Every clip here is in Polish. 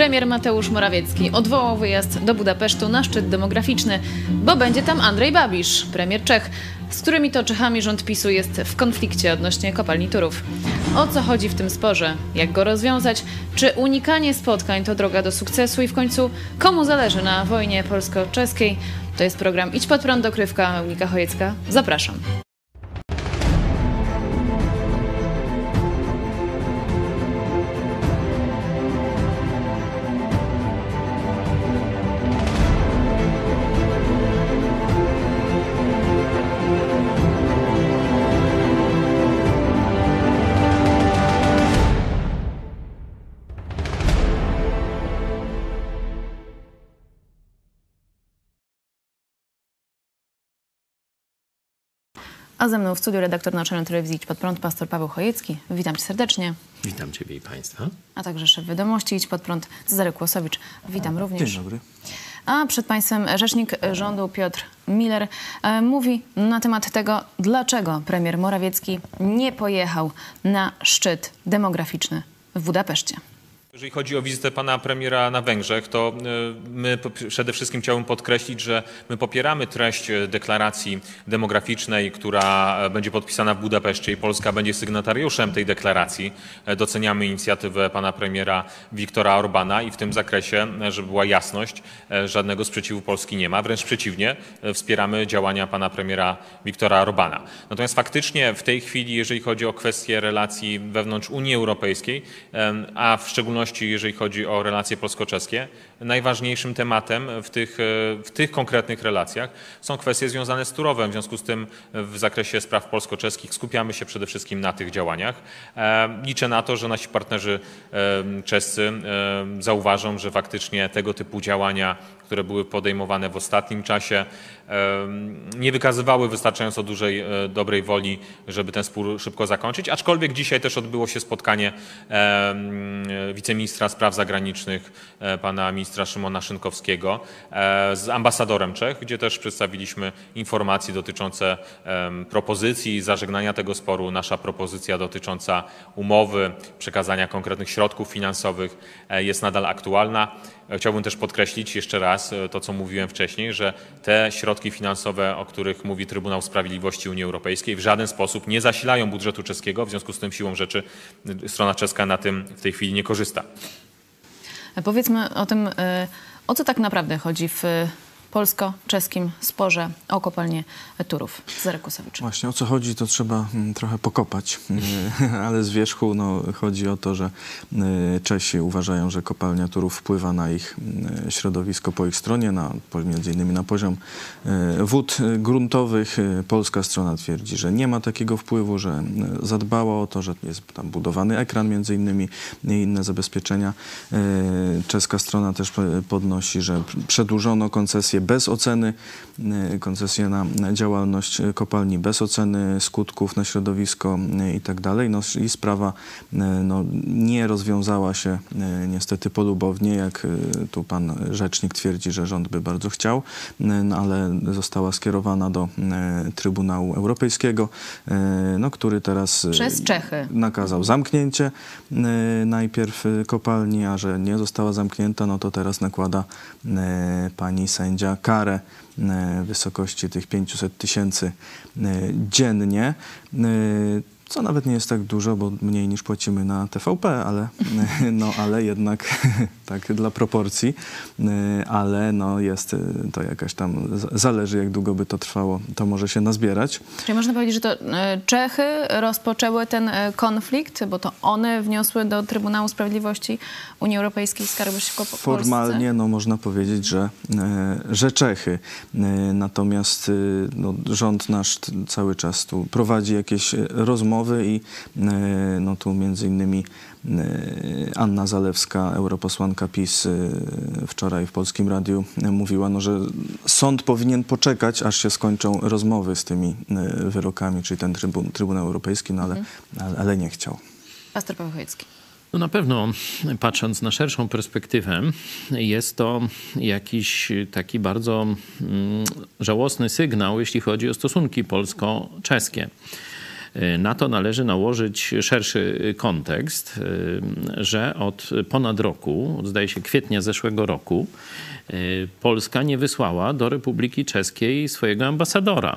Premier Mateusz Morawiecki odwołał wyjazd do Budapesztu na szczyt demograficzny, bo będzie tam Andrzej Babisz, premier Czech, z którymi to Czechami rząd PiSu jest w konflikcie odnośnie kopalni Turów. O co chodzi w tym sporze? Jak go rozwiązać? Czy unikanie spotkań to droga do sukcesu? I w końcu komu zależy na wojnie polsko-czeskiej? To jest program Idź pod prąd, dokrywka Meunika Chojecka. Zapraszam. A ze mną w studiu redaktor naczelny telewizji Idź Pod Prąd, pastor Paweł Chojecki. Witam cię serdecznie. Witam Ciebie i Państwa. A także szef wiadomości Idź Pod Prąd, Cezary Kłosowicz. Witam również. Dzień dobry. A przed Państwem rzecznik rządu Piotr Miller e, mówi na temat tego, dlaczego premier Morawiecki nie pojechał na szczyt demograficzny w Budapeszcie. Jeżeli chodzi o wizytę pana premiera na Węgrzech, to y, my przede wszystkim chciałbym podkreślić, że my popieramy treść y, deklaracji demograficznej, która e, będzie podpisana w Budapeszcie i Polska będzie sygnatariuszem tej deklaracji. E, Doceniamy inicjatywę pana premiera Wiktora Orbana i w tym zakresie, e, żeby była jasność, żadnego sprzeciwu Polski nie ma. Wręcz przeciwnie, wspieramy działania pana premiera Wiktora Orbana. Natomiast faktycznie w tej chwili, jeżeli chodzi o kwestie relacji wewnątrz Unii Europejskiej, a w szczególności jeżeli chodzi o relacje polsko-czeskie, najważniejszym tematem w tych, e, w tych konkretnych relacjach są kwestie związane z Turowem. W związku z tym w zakresie spraw polsko-czeskich skupiamy się przede wszystkim na tych działaniach. E, Liczę na to, że nasi partnerzy em, czescy zauważą, że faktycznie tego typu działania, które były podejmowane w ostatnim czasie, nie wykazywały wystarczająco dużej e, dobrej woli, żeby ten spór szybko zakończyć. Aczkolwiek dzisiaj też odbyło się spotkanie em, wiceministra spraw zagranicznych, e, pana ministra Szymona Szynkowskiego e, z ambasadorem Czech, gdzie też przedstawiliśmy informacje dotyczące propozycji zażegnania tego sporu. Nasza propozycja dotycząca umowy, przekazania konkretnych środków finansowych jest nadal aktualna. E, Chciałbym też podkreślić jeszcze raz e, to, co mówiłem wcześniej, że te środki finansowe, o których mówi Trybunał Sprawiedliwości Unii Europejskiej, w żaden sposób nie zasilają budżetu czeskiego, w związku z tym siłą rzeczy strona czeska na tym w tej chwili nie korzysta. Powiedzmy o tym, e, o co tak naprawdę chodzi w polsko-czeskim sporze o kopalnię Turów. Cezary Kłosowicz. Właśnie o co chodzi, to trzeba mm, trochę pokopać, ale z wierzchu no, chodzi o to, że y, Czesi uważają, że kopalnia Turów wpływa na ich y, środowisko po ich stronie, na, między innymi na poziom y, wód gruntowych. Polska strona twierdzi, że nie ma takiego wpływu, że zadbała o to, że jest tam budowany ekran między innymi i inne zabezpieczenia. Czeska strona też podnosi, że przedłużono koncesję bez oceny, y, koncesję na działalność kopalni bez oceny skutków na środowisko y, i tak dalej. No, I sprawa y, no, nie rozwiązała się niestety polubownie, jak tu pan rzecznik twierdzi, że rząd by bardzo chciał, no, ale została skierowana do Trybunału Europejskiego, no, który teraz Przez Czechy. nakazał zamknięcie najpierw kopalni, a że nie została zamknięta, no to teraz nakłada pani sędzia karę y, w wysokości tych 500 tysięcy y, dziennie. Co nawet nie jest tak dużo, bo mniej niż płacimy na TVP, ale, no, ale jednak tak dla proporcji, y, ale no, jest y, to jakaś tam, zależy jak długo by to trwało, to może się nazbierać. Czyli można powiedzieć, że to e, Czechy rozpoczęły ten e, konflikt, bo to one wniosły do Trybunału Sprawiedliwości Unii Europejskiej skargę przeciwko Po- Formalnie no, można powiedzieć, że, e, że Czechy. E, Natomiast e, no, rząd nasz cały czas tu prowadzi jakieś e, rozmowy i e, no, tu między innymi e, Anna Zalewska, europosłanka PiS, e, wczoraj w Polskim Radiu mówiła, no, że sąd powinien poczekać, aż się skończą rozmowy z tymi wyrokami, czyli ten trybun, Trybunał Europejski, no, ale, ale, ale nie chciał. Pastor Paweł. No na pewno, patrząc na szerszą perspektywę, jest to jakiś taki bardzo mm, żałosny sygnał, jeśli chodzi o stosunki polsko-czeskie. Na to należy nałożyć szerszy kontekst, że od ponad roku, zdaje się kwietnia zeszłego roku, Polska nie wysłała do Republiki Czeskiej swojego ambasadora.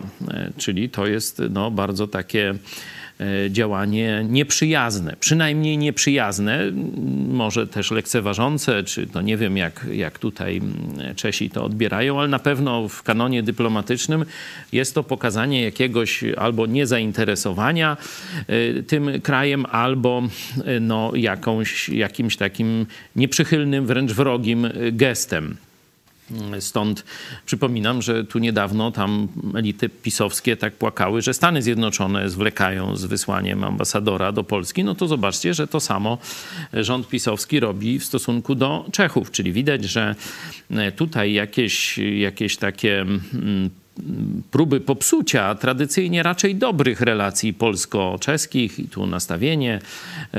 Czyli to jest no, bardzo takie działanie nieprzyjazne, przynajmniej nieprzyjazne, może też lekceważące, czy to nie wiem, jak, jak tutaj Czesi to odbierają, ale na pewno w kanonie dyplomatycznym jest to pokazanie jakiegoś albo niezainteresowania e, tym krajem, albo e, no, jakąś, jakimś takim nieprzychylnym, wręcz wrogim gestem. Stąd przypominam, że tu niedawno tam elity pisowskie tak płakały, że Stany Zjednoczone zwlekają z wysłaniem ambasadora do Polski. No to zobaczcie, że to samo rząd pisowski robi w stosunku do Czechów. Czyli widać, że tutaj jakieś, jakieś takie mm, próby popsucia tradycyjnie raczej dobrych relacji polsko-czeskich i tu nastawienie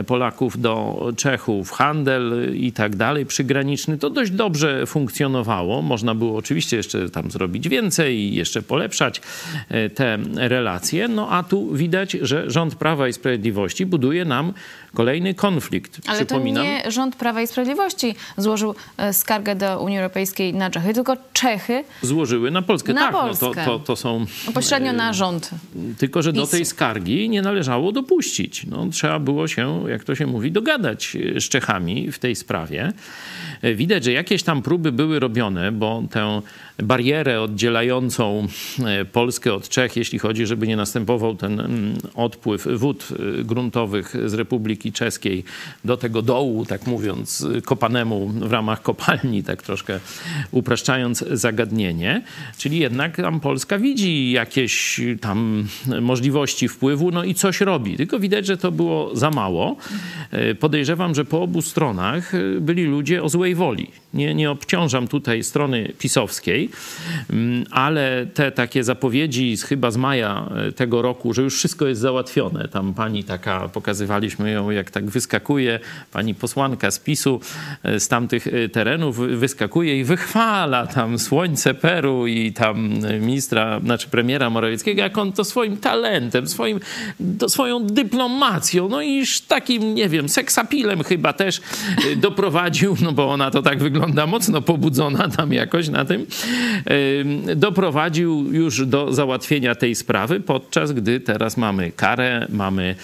Polaków do Czechów, handel i tak dalej przygraniczny, to dość dobrze funkcjonowało. Można było oczywiście jeszcze tam zrobić więcej i jeszcze polepszać e, te relacje. No a tu widać, że rząd Prawa i Sprawiedliwości buduje nam kolejny konflikt. Ale to nie rząd Prawa i Sprawiedliwości złożył e, skargę do Unii Europejskiej na Czechy, tylko Czechy złożyły na Polskę. Na tak, Polskę. No to, to, to są... Pośrednio na e, rząd. Tylko, że do tej skargi nie należało dopuścić. No, trzeba było się, jak to się mówi, dogadać e, z Czechami w tej sprawie. Widać, że jakieś tam próby były robione, bo tę barierę oddzielającą Polskę od Czech, jeśli chodzi, żeby nie następował ten mm, odpływ wód gruntowych z Republiki Czeskiej do tego dołu, tak mówiąc, kopanemu w ramach kopalni, tak troszkę upraszczając zagadnienie. Czyli jednak tam Polska widzi jakieś tam możliwości wpływu, no i coś robi. Tylko widać, że to było za mało. Podejrzewam, że po obu stronach byli ludzie o złej woli. Nie, nie obciążam tutaj strony pisowskiej, ale te takie zapowiedzi chyba z maja tego roku, że już wszystko jest załatwione. Tam pani taka, pokazywaliśmy ją jak tak wyskakuje pani posłanka z PiSu e, z tamtych e, terenów, wyskakuje i wychwala tam słońce Peru i tam ministra, znaczy premiera Morawieckiego, jak on to swoim talentem, swoim, to swoją dyplomacją, no i takim, nie wiem, seksapilem chyba też e, doprowadził, no bo ona to tak wygląda mocno pobudzona tam jakoś na tym, doprowadził już do załatwienia tej sprawy, podczas gdy teraz mamy karę, mamy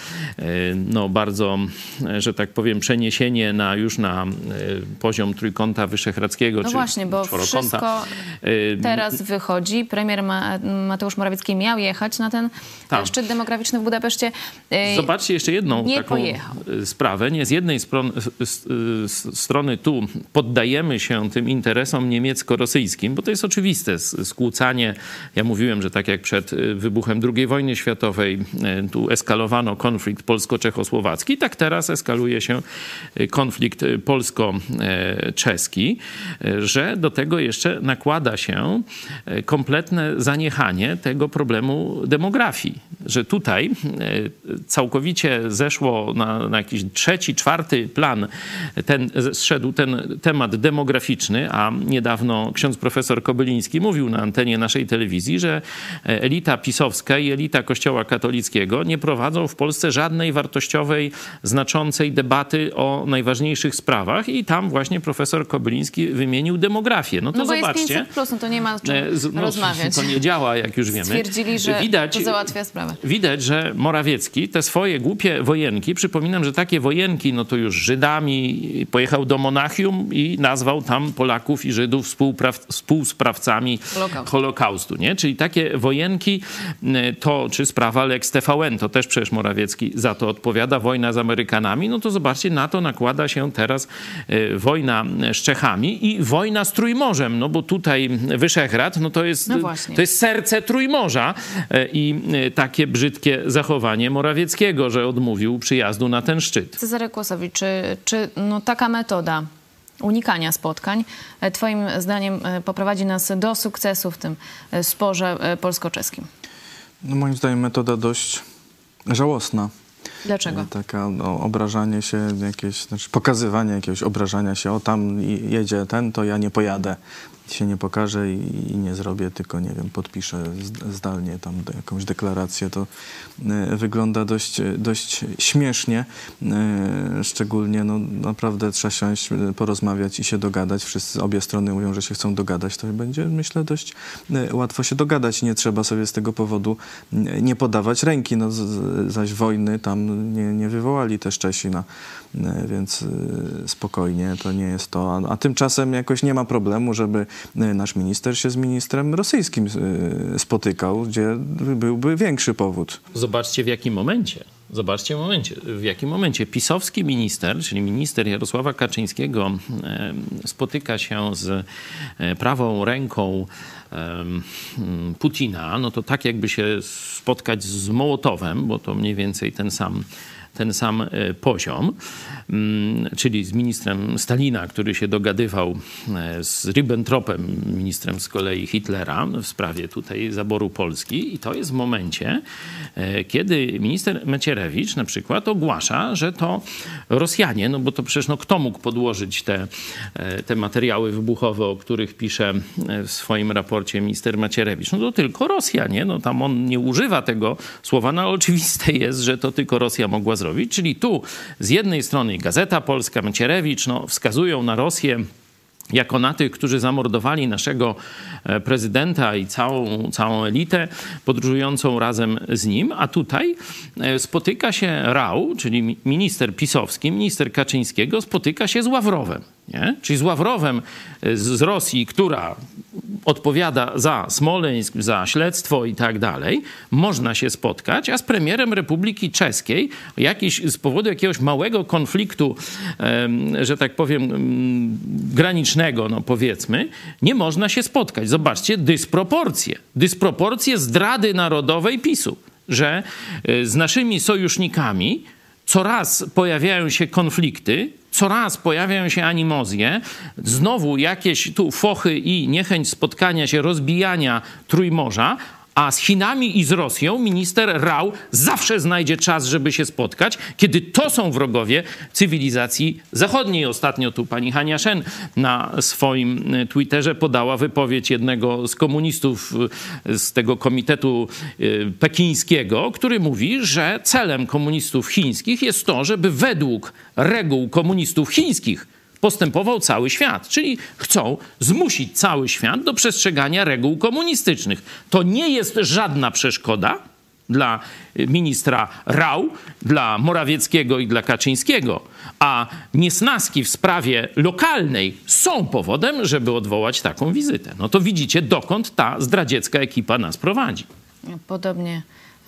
no bardzo że tak powiem, przeniesienie na, już na e, poziom trójkąta wyszehradzkiego. No czy właśnie, bo wszystko teraz wychodzi. Premier Mateusz Morawiecki miał jechać na ten tak. szczyt demograficzny w Budapeszcie. E, Zobaczcie jeszcze jedną taką pojechał. sprawę. Nie z jednej strony tu poddajemy się tym interesom niemiecko-rosyjskim, bo to jest oczywiste skłócanie. Ja mówiłem, że tak jak przed wybuchem II wojny światowej tu eskalowano konflikt polsko-czechosłowacki, tak teraz eskaluje się y, konflikt y, polsko-czeski, y, że do tego jeszcze nakłada się kompletne zaniechanie tego problemu demografii. Że tutaj całkowicie zeszło na, na jakiś trzeci, czwarty plan, ten, zszedł ten temat demograficzny, a niedawno ksiądz profesor Kobyliński mówił na antenie naszej telewizji, że elita pisowska i elita kościoła katolickiego nie prowadzą w Polsce żadnej wartościowej znaczącej debaty o najważniejszych sprawach i tam właśnie profesor Kobyliński wymienił demografię. No to no bo zobaczcie. Jest 500 plus, no to nie ma czym e, no, rozmawiać. To nie działa, jak już wiemy. Stwierdzili, że widać, to załatwia sprawę. Widać, że Morawiecki te swoje głupie wojenki, przypominam, że takie wojenki, no to już Żydami, pojechał do Monachium i nazwał tam Polaków i Żydów współsprawcami Holokaustu. Holokaustu nie? Czyli takie wojenki, to czy sprawa Lex TVN, to też przecież Morawiecki za to odpowiada, wojna z Amerykanami, no to zobaczcie, na to nakłada się teraz e, wojna z Czechami i wojna z Trójmorzem, no bo tutaj Wyszehrad, no to jest, no to jest serce Trójmorza e, i e, takie brzydkie zachowanie Morawieckiego, że odmówił przyjazdu na ten szczyt. Cezary Kłosowicz, czy, czy no, taka metoda unikania spotkań, twoim zdaniem poprowadzi nas do sukcesu w tym sporze polsko-czeskim? No moim zdaniem metoda dość żałosna Dlaczego? E, Taka no, obrażanie się, jakieś, znaczy pokazywanie jakiegoś obrażania się, o tam jedzie ten, to ja nie pojadę, się nie pokażę i, i nie zrobię, tylko nie wiem, podpiszę zd- zdalnie tam jakąś deklarację. To e, wygląda dość, dość śmiesznie, e, szczególnie no, naprawdę trzeba e, porozmawiać i się dogadać. Wszyscy, obie strony mówią, że się chcą dogadać, to będzie myślę dość e, łatwo się dogadać. Nie trzeba sobie z tego powodu nie podawać ręki, no, z- zaś wojny tam nie, nie wywołali też Czesi, no, e, więc e, spokojnie, to nie jest to. A, a tymczasem jakoś nie ma problemu, żeby e, nasz minister się z ministrem rosyjskim spotykał, gdzie byłby większy powód. Zobaczcie w jakim momencie. Zobaczcie momencie, w jakim momencie pisowski minister, czyli minister Jarosława Kaczyńskiego, spotyka się z prawą ręką Putina, no to tak jakby się spotkać z Mołotowem, bo to mniej więcej ten sam ten sam e, poziom, mm, czyli z ministrem Stalina, który się dogadywał e, z Ribbentropem, ministrem z kolei Hitlera w sprawie tutaj zaboru Polski. I to jest w momencie, e, kiedy minister Macierewicz na przykład ogłasza, że to Rosjanie, no bo to przecież no, kto mógł podłożyć te, te materiały wybuchowe, o których pisze w swoim raporcie minister Macierewicz? No to tylko Rosjanie. No tam on nie używa tego słowa, no ale oczywiste jest, że to tylko Rosja mogła zrobić. Czyli tu z jednej strony Gazeta Polska, Macierewicz no, wskazują na Rosję jako na tych, którzy zamordowali naszego e, prezydenta i całą, całą elitę podróżującą razem z nim, a tutaj e, spotyka się Rał, czyli mi- minister pisowski, minister Kaczyńskiego, spotyka się z Ławrowem. Nie? Czyli z Ławrowem e, z, Rosji, która odpowiada za Smoleńsk, za śledztwo i tak dalej, można się spotkać, a z premierem Republiki Czeskiej jakiś, z powodu jakiegoś małego konfliktu, że tak powiem, em, granicznego, no powiedzmy, nie można się spotkać. Zobaczcie, dysproporcje. Dysproporcje zdrady narodowej PiSu, że e, z naszymi sojusznikami coraz pojawiają się konflikty, coraz pojawiają się animozje, znowu jakieś tu fochy i niechęć spotkania się, rozbijania Trójmorza, a z Chinami i z Rosją minister Rał zawsze znajdzie czas, żeby się spotkać, kiedy to są wrogowie cywilizacji zachodniej. Ostatnio tu pani Hania Szen na swoim e, Twitterze podała wypowiedź jednego z komunistów e, z tego komitetu e, pekińskiego, który mówi, że celem komunistów chińskich jest to, żeby według reguł komunistów chińskich postępował cały świat. Czyli chcą zmusić cały świat do przestrzegania reguł komunistycznych. To nie jest żadna przeszkoda dla ministra Rał, dla Morawieckiego i dla Kaczyńskiego, a niesnaski w sprawie lokalnej są powodem, żeby odwołać taką wizytę. No to widzicie, dokąd ta zdradziecka ekipa nas prowadzi. Podobnie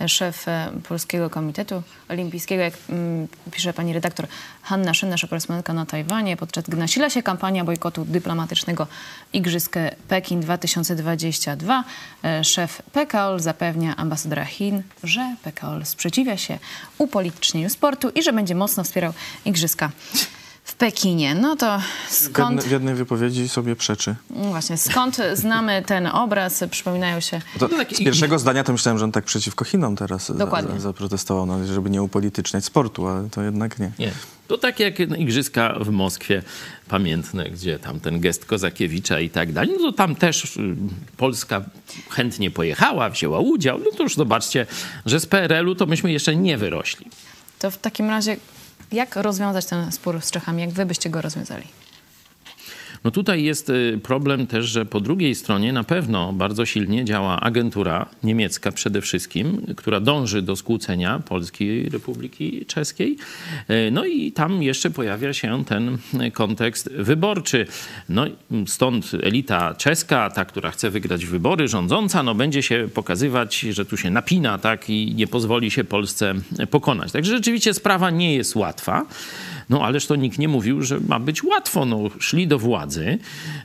szef e, Polskiego Komitetu Olimpijskiego, jak mm, pisze pani redaktor Hanna Szyn, nasza korespondentka na Tajwanie, podczas gdy nasila się kampania bojkotu dyplomatycznego Igrzysk Pekin 2022, e, szef PKOL zapewnia ambasadora Chin, że PKOL sprzeciwia się upolitycznieniu sportu i że będzie mocno wspierał Igrzyska w Pekinie. No to W, skąd... jedne, w jednej wypowiedzi sobie przeczy. No Właśnie, skąd znamy ten obraz? Przypominają się To No tak z pierwszego zdania to myślałem, że on tak przeciwko Chinom teraz za, Dokładnie. za, zaprotestował, no, żeby nie upolityczniać sportu, ale to jednak nie. Nie. To tak jak igrzyska w Moskwie pamiętne, gdzie tam ten gest Kozakiewicza i tak dalej, no to tam też y, Polska chętnie pojechała, wzięła udział. No to już zobaczcie, że z PRL-u to myśmy jeszcze nie wyrośli. To w takim razie, jak rozwiązać ten spór z Czechami? Jak wy byście go rozwiązali? No tutaj jest y, problem też, że po drugiej stronie na pewno bardzo silnie działa agentura niemiecka przede wszystkim, która dąży do skłócenia Polskiej Republiki Czeskiej. Y, No i tam jeszcze pojawia się ten kontekst wyborczy. No stąd elita czeska, ta, która chce wygrać wybory, rządząca, no będzie się pokazywać, że tu się napina, tak, i nie pozwoli się Polsce pokonać. Także rzeczywiście sprawa nie jest łatwa. No ależ to nikt nie mówił, że ma być łatwo. No, szli do władzy,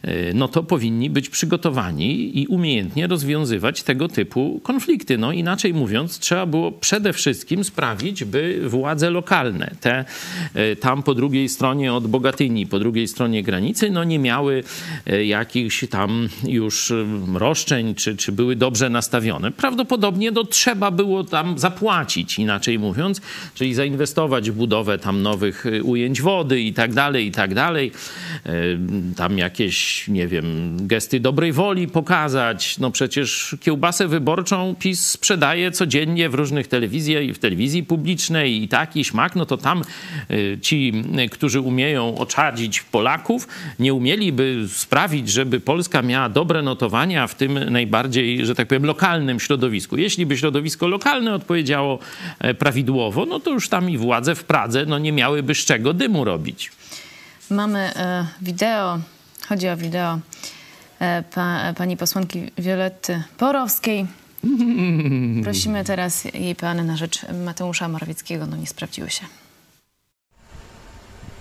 y, no to powinni być przygotowani i umiejętnie rozwiązywać tego typu konflikty. No inaczej mówiąc, trzeba było przede wszystkim sprawić, by władze lokalne, te y, tam po drugiej stronie od Bogatyni, po drugiej stronie granicy, no nie miały y, jakichś tam już roszczeń, czy, czy były dobrze nastawione. Prawdopodobnie no, trzeba było tam zapłacić, inaczej mówiąc, czyli zainwestować w budowę tam nowych ujęć wody i tak dalej, i tak dalej. Tam jakieś, nie wiem, gesty dobrej woli pokazać. No przecież kiełbasę wyborczą PiS sprzedaje codziennie w różnych telewizjach i w telewizji publicznej i taki śmak, no to tam y, ci, którzy umieją oczadzić Polaków, nie umieliby sprawić, żeby Polska miała dobre notowania w tym najbardziej, że tak powiem, lokalnym środowisku. Jeśli by środowisko lokalne odpowiedziało e, prawidłowo, no to już tam i władze w Pradze no nie miałyby z czego dymu robić. Mamy e, wideo, chodzi o wideo e, pa, pani posłanki Violetty Porowskiej. Prosimy teraz jej plany na rzecz Mateusza Morawieckiego. No nie sprawdziły się.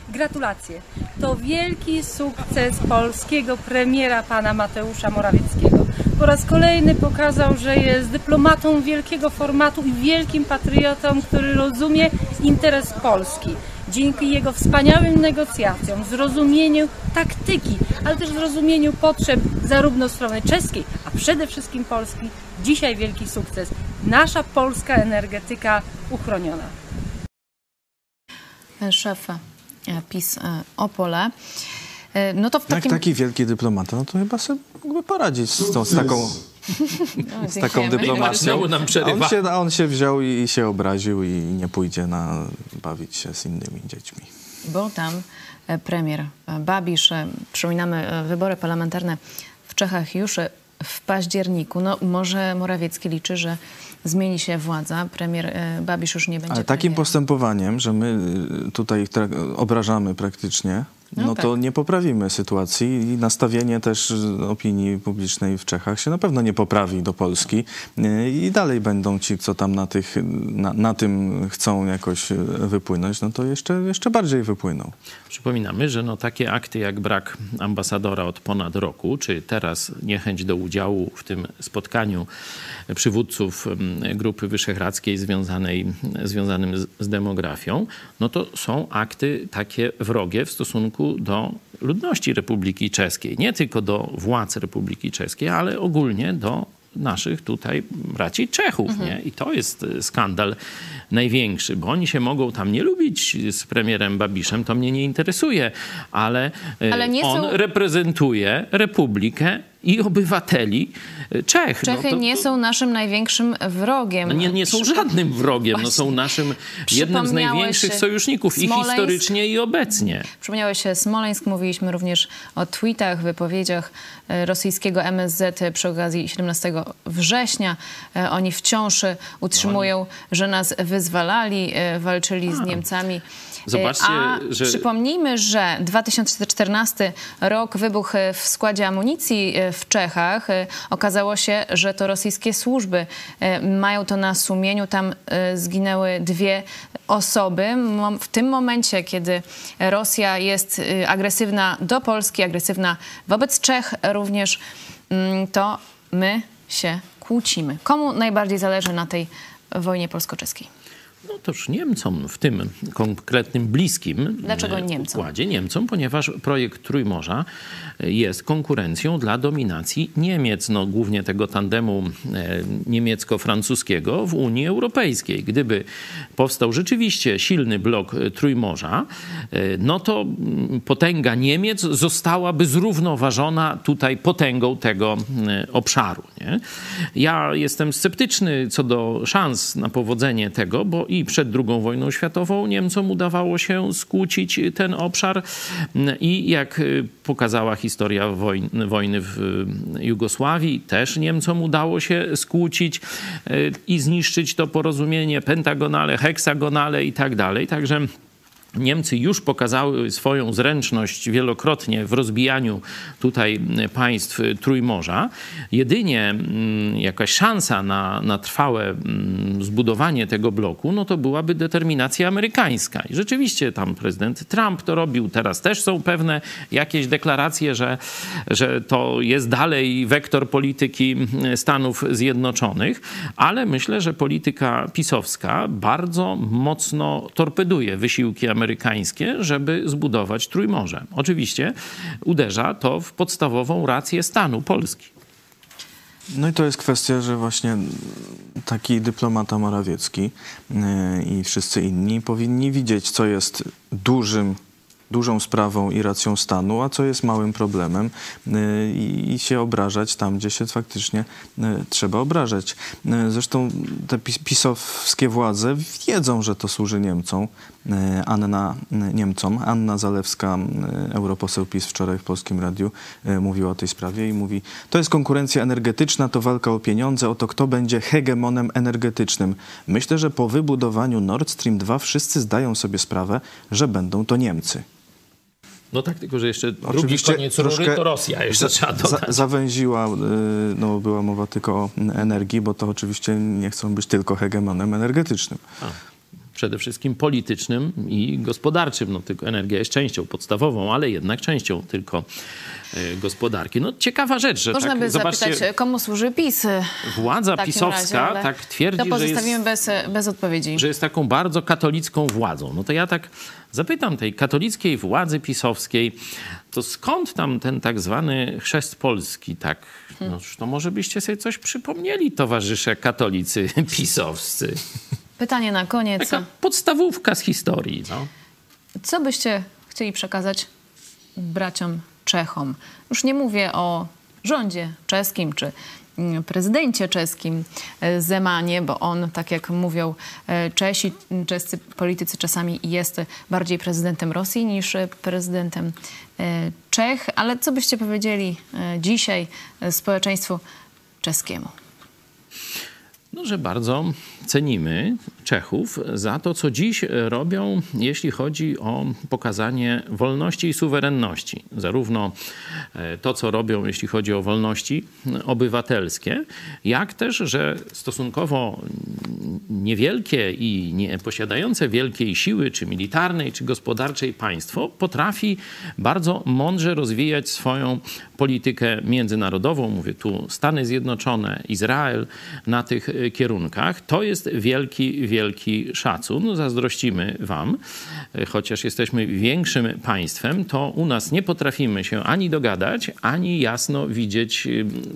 Gratulacje. To wielki sukces polskiego premiera pana Mateusza Morawieckiego. Po raz kolejny pokazał, że jest dyplomatą wielkiego formatu i wielkim patriotą, który rozumie interes Polski. Dzięki jego wspaniałym negocjacjom, zrozumieniu taktyki, ale też zrozumieniu potrzeb zarówno strony czeskiej, a przede wszystkim Polski, dzisiaj wielki sukces. Nasza polska energetyka uchroniona. Szef e, PiS e, Opole. E, No to w Jak takim... taki wielki dyplomata, no to chyba sobie mógłby poradzić z, tą, z taką, No, z taką dyplomacją. On, się, a on się wziął i, i się obraził i nie pójdzie na bawić się z innymi dziećmi. Był tam e, premier e, Babisz. E, Przypominamy, wybory parlamentarne w Czechach już w październiku. No, może Morawiecki liczy, że zmieni się władza. Premier Babisz już nie będzie Ale takim premierem. postępowaniem, że my tutaj obrażamy praktycznie, No no, to tak. nie poprawimy sytuacji i nastawienie też y, opinii publicznej w Czechach się na pewno nie poprawi do Polski Y, i dalej będą ci, co tam na, tych, na, na tym chcą jakoś y, wypłynąć, no to jeszcze, jeszcze bardziej wypłyną. Przypominamy, że no takie akty jak brak ambasadora od ponad roku, czy teraz niechęć do udziału w tym spotkaniu przywódców mm, Grupy Wyszehradzkiej związanej, związanym z, z demografią, no to są akty takie wrogie w stosunku do ludności Republiki Czeskiej. Nie tylko do władz Republiki Czeskiej, ale ogólnie do naszych tutaj braci Czechów. Nie? I to jest y, skandal największy, bo oni się mogą tam nie lubić z premierem Babiszem, to mnie nie interesuje, ale, y, Ale nie on są- reprezentuje Republikę i obywateli y, Czech. No Czechy to- nie są naszym największym wrogiem. no nie, nie są żadnym wrogiem, no są naszym jednym z największych sojuszników i Smoleńsk. historycznie i obecnie. Przypomniałeś się Smoleńsk, mówiliśmy również o tweetach, wypowiedziach e, rosyjskiego MSZ przy okazji 17 września. E, Oni wciąż e, utrzymują, że nas wyzwalali, e, walczyli z Niemcami. E, Zobaczcie, A że- przypomnijmy, że 2014 rok wybuch e, w składzie amunicji e, w Czechach. E, Okazało się, że to rosyjskie służby e, mają to na sumieniu. Tam e, zginęły dwie osoby. W tym momencie, kiedy Rosja jest e, agresywna do Polski, agresywna wobec Czech również, mm, to my się kłócimy. Komu najbardziej zależy na tej wojnie polsko-czeskiej? No toż Niemcom w tym konkretnym bliskim Dlaczego Niemcom? układzie Niemcom, ponieważ projekt Trójmorza jest konkurencją dla dominacji Niemiec, no głównie tego tandemu e, niemiecko-francuskiego w Unii Europejskiej. Gdyby powstał rzeczywiście silny blok e, Trójmorza, e, no to mm, potęga Niemiec zostałaby zrównoważona tutaj potęgą tego obszaru. Nie? Ja jestem sceptyczny co do szans na powodzenie tego, bo i przed II wojną światową Niemcom udawało się skłócić ten obszar i jak pokazała historia wojny, wojny w y, Jugosławii, też Niemcom udało się skłócić y, i zniszczyć to porozumienie pentagonale, heksagonale i tak dalej. Także Niemcy już pokazały swoją zręczność wielokrotnie w rozbijaniu tutaj państw Trójmorza. Jedynie jakaś szansa na, na trwałe zbudowanie tego bloku, no to byłaby determinacja amerykańska. I rzeczywiście tam prezydent Trump to robił, teraz też są pewne jakieś deklaracje, że, że to jest dalej wektor polityki Stanów Zjednoczonych, ale myślę, że polityka pisowska bardzo mocno torpeduje wysiłki amerykańskie amerykańskie, żeby zbudować Trójmorze. Oczywiście uderza to w podstawową rację stanu Polski. No i to jest kwestia, że właśnie taki dyplomata Morawiecki yy, i wszyscy inni powinni widzieć, co jest dużym dużą sprawą i racją stanu, a co jest małym problemem y, i się obrażać tam, gdzie się faktycznie y, trzeba obrażać. Y, zresztą te pisowskie władze wiedzą, że to służy Niemcom. Anna, Niemcom. Anna Zalewska, europoseł PiS wczoraj w Polskim Radiu mówiła o tej sprawie i mówi, to jest konkurencja energetyczna, to walka o pieniądze, o to kto będzie hegemonem energetycznym. Myślę, że po wybudowaniu Nord Stream 2 wszyscy zdają sobie sprawę, że będą to Niemcy. No tak, tylko że jeszcze drugi koniec rury to Rosja jeszcze trzeba dodać. Za, zawęziła, no była mowa tylko o energii, bo to oczywiście nie chcą być tylko hegemonem energetycznym. A przede wszystkim politycznym i gospodarczym. No, tylko energia jest częścią podstawową, ale jednak częścią tylko e, gospodarki. No ciekawa rzecz, że Można tak, by zapytać, komu służy PiS? Władza pisowska razie, tak twierdzi, że jest, bez, bez odpowiedzi. Że jest taką bardzo katolicką władzą. No to ja tak zapytam tej katolickiej władzy pisowskiej, to skąd tam ten tak zwany chrzest polski? Tak, no, to może byście sobie coś przypomnieli, towarzysze katolicy pisowscy. Pytanie na koniec. Taka podstawówka z historii. No. Co byście chcieli przekazać braciom Czechom? Już nie mówię o rządzie czeskim czy mm, prezydencie czeskim e, Zemanie, bo on, tak jak mówią e, Czesi, czescy politycy czasami jest bardziej prezydentem Rosji niż prezydentem e, Czech. Ale co byście powiedzieli dzisiaj społeczeństwu czeskiemu? No, że bardzo cenimy Czechów za to, co dziś robią, jeśli chodzi o pokazanie wolności i suwerenności. Zarówno e, to, co robią, jeśli chodzi o wolności obywatelskie, jak też, że stosunkowo niewielkie i nie posiadające wielkiej siły, czy militarnej, czy gospodarczej państwo potrafi bardzo mądrze rozwijać swoją politykę międzynarodową. Mówię tu Stany Zjednoczone, Izrael na tych kierunkach. To jest wielki, wielki szacun. Zazdrościmy Wam, chociaż jesteśmy większym państwem, to u nas nie potrafimy się ani dogadać, ani jasno widzieć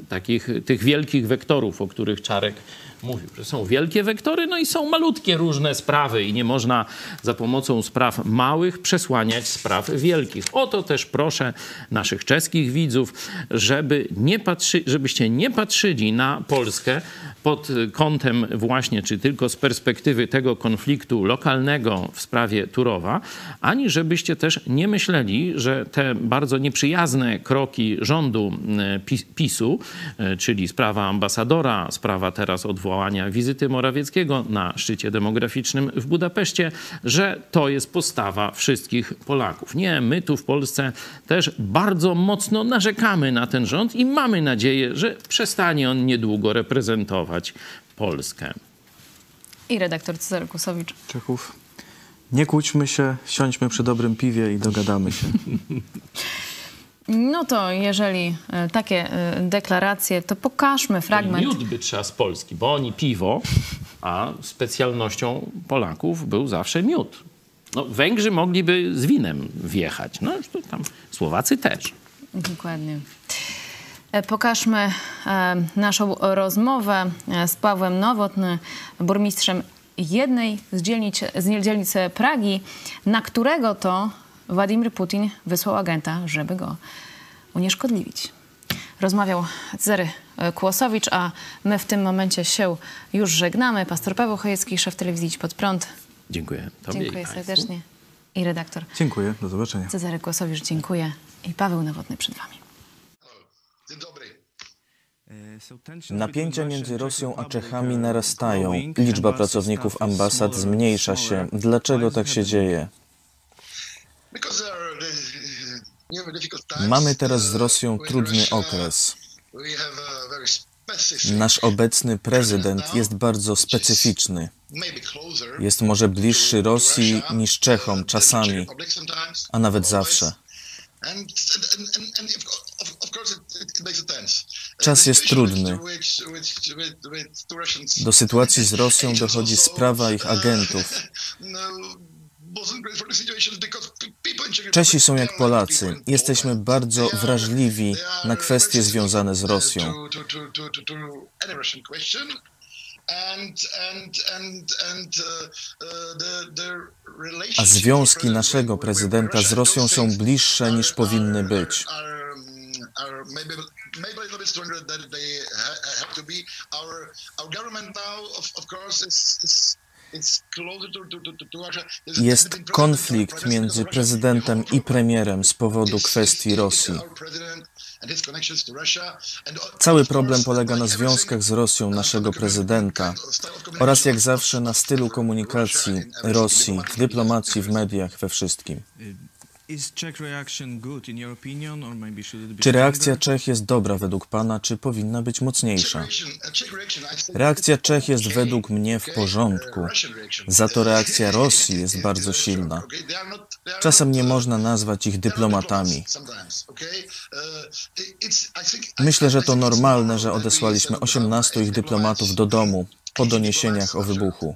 takich tych wielkich wektorów, o których Czarek mówił, że są wielkie wektory, no i są malutkie różne sprawy i nie można za pomocą spraw małych przesłaniać spraw wielkich. O to też proszę naszych czeskich widzów, żeby nie patrzy, żebyście nie patrzyli na Polskę pod kątem właśnie, czy tylko z perspektywy tego konfliktu lokalnego w sprawie Turowa, ani żebyście też nie myśleli, że te bardzo nieprzyjazne kroki rządu e, PiSu, e, czyli sprawa ambasadora, sprawa teraz odwołania wizyty Morawieckiego na szczycie demograficznym w Budapeszcie, że to jest postawa wszystkich Polaków. Nie, my tu w Polsce też bardzo mocno narzekamy na ten rząd i mamy nadzieję, że przestanie on niedługo reprezentować Polskę. I redaktor Cezary Kusowicz. Czechów. Nie kłóćmy się, siądźmy przy dobrym piwie i dogadamy się. No to jeżeli e, takie e, deklaracje, to pokażmy fragment. Miód by trzeba z Polski, bo oni piwo, a specjalnością Polaków był zawsze miód. No, Węgrzy mogliby z winem wjechać, no to tam Słowacy też. Dokładnie. E, pokażmy naszą rozmowę z Pawłem Nowotny, burmistrzem jednej z dzielnic, z dzielnic Pragi, na którego to Władimir Putin wysłał agenta, żeby go unieszkodliwić. Rozmawiał Cery Kłosowicz, a my w tym momencie się już żegnamy. Pastor Paweł Chojecki, szef telewizji Idź Pod Prąd. Dziękuję Tobie Dziękuję serdecznie. I redaktor. Dziękuję, do zobaczenia. Cezary Kłosowicz, dziękuję. I Paweł Nowotny przed Wami. Dzień dobry. Napięcia między Rosją a Czechami narastają. Liczba pracowników ambasad zmniejsza się. Dlaczego tak się dzieje? Mamy teraz z Uh, Rosją trudny okres. Nasz obecny prezydent jest bardzo specyficzny. Jest może bliższy Rosji niż uh, Czechom czasami, a nawet zawsze. Uh, Czas jest trudny. Do sytuacji z Rosją dochodzi sprawa ich uh, agentów. Czesi są jak Polacy. Jesteśmy bardzo wrażliwi na kwestie związane z Rosją. A związki naszego prezydenta z Rosją są bliższe niż powinny być. our government now, of, of course, is, is Jest konflikt między prezydentem i premierem z powodu kwestii Rosji. Cały problem polega na związkach z Rosją naszego prezydenta oraz jak zawsze na stylu komunikacji Rosji, w dyplomacji, w media. mediach, we wszystkim. Is Czech reaction good in your opinion, or maybe should it be Czy reakcja? Czech jest dobra według Pana, czy powinna być mocniejsza? Reakcja Czech jest według mnie w porządku. uh, reaction. Za to reakcja Rosji jest bardzo silna. Czasem nie uh, można nazwać ich dyplomatami. Uh, Myślę, że to normalne, normal że odesłaliśmy send 18 ich dyplomatów do domu po doniesieniach o wybuchu.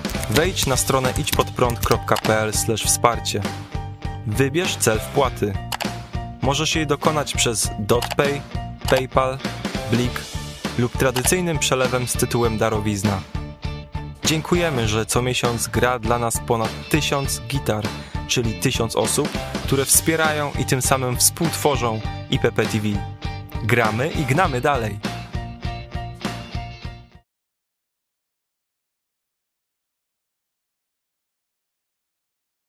Wejdź na stronę idźpodprąd.pl wsparcie. Wybierz cel wpłaty. Możesz jej dokonać przez DotPay, PayPal, Blik lub tradycyjnym przelewem z tytułem darowizna. Dziękujemy, że co miesiąc gra dla nas ponad tysiąc gitar, czyli tysiąc osób, które wspierają i tym samym współtworzą IPP TV. Gramy i gnamy dalej.